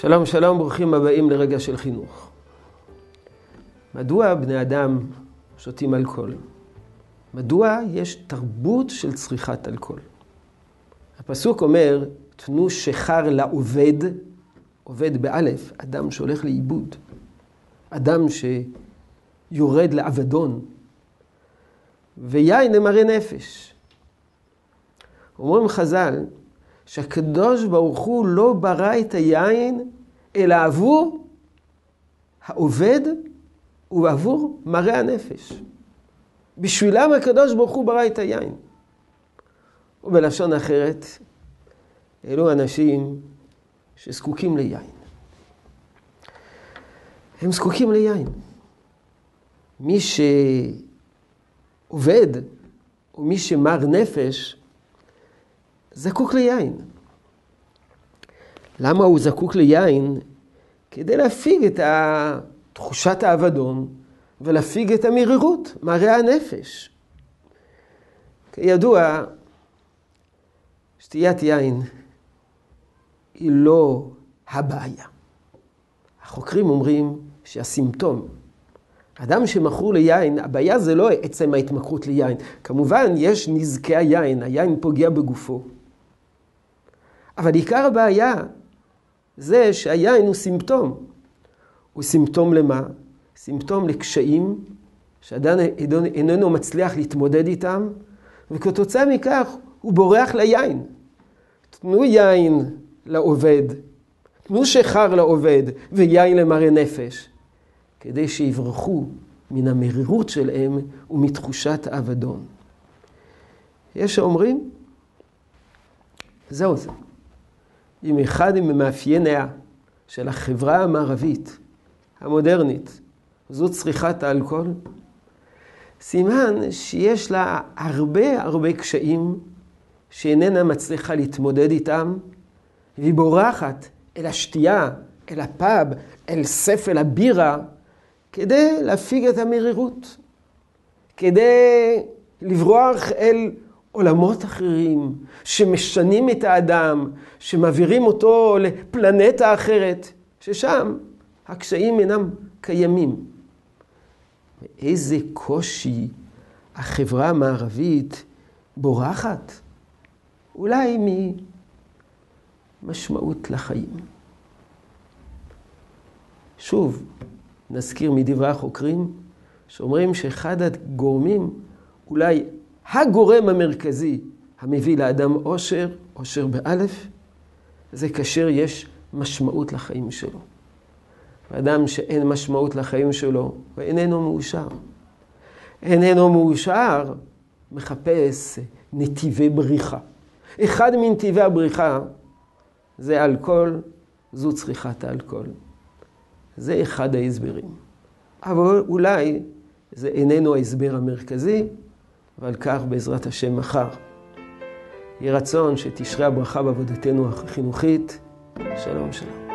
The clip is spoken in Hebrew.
שלום שלום, ברוכים הבאים לרגע של חינוך. מדוע בני אדם שותים אלכוהול? מדוע יש תרבות של צריכת אלכוהול? הפסוק אומר, תנו שכר לעובד, עובד באלף, אדם שהולך לאיבוד, אדם שיורד לאבדון, ויין למראה נפש. אומרים חז"ל, שהקדוש ברוך הוא לא ברא את היין, אלא עבור האובד ובעבור מרי הנפש. בשבילם הקדוש ברוך הוא ברא את היין. ובלשון אחרת, אלו אנשים שזקוקים ליין. הם זקוקים ליין. מי שאובד, או מי שמר נפש, זקוק ליין. למה הוא זקוק ליין? כדי להפיג את תחושת האבדון ולהפיג את המרירות, מרי הנפש. כידוע, שתיית יין היא לא הבעיה. החוקרים אומרים שהסימפטום, אדם שמכור ליין, הבעיה זה לא עצם ההתמכרות ליין. כמובן, יש נזקי היין, היין פוגע בגופו. אבל עיקר הבעיה זה שהיין הוא סימפטום. הוא סימפטום למה? סימפטום לקשיים שאדם איננו מצליח להתמודד איתם, וכתוצאה מכך הוא בורח ליין. תנו יין לעובד, תנו שכר לעובד ויין למראה נפש, כדי שיברחו מן המרירות שלהם ומתחושת האבדון. יש שאומרים, זהו זה. עם אחד ממאפייניה של החברה המערבית, המודרנית, זו צריכת האלכוהול, סימן שיש לה הרבה הרבה קשיים שאיננה מצליחה להתמודד איתם, והיא בורחת אל השתייה, אל הפאב, אל ספל הבירה, כדי להפיג את המרירות, כדי לברוח אל עולמות אחרים, שמשנים את האדם, שמעבירים אותו לפלנטה אחרת, ששם הקשיים אינם קיימים. איזה קושי החברה המערבית בורחת, אולי ממשמעות לחיים. שוב, נזכיר מדברי החוקרים, שאומרים שאחד הגורמים, אולי הגורם המרכזי המביא לאדם עושר, עושר באלף, זה כאשר יש משמעות לחיים שלו. אדם שאין משמעות לחיים שלו, ואיננו מאושר. איננו מאושר, מחפש נתיבי בריחה. אחד מנתיבי הבריחה זה אלכוהול, זו צריכת האלכוהול. זה אחד ההסברים. אבל אולי זה איננו ההסבר המרכזי, ועל כך בעזרת השם מחר. יהי רצון שתשרה הברכה בעבודתנו החינוכית. שלום שלום.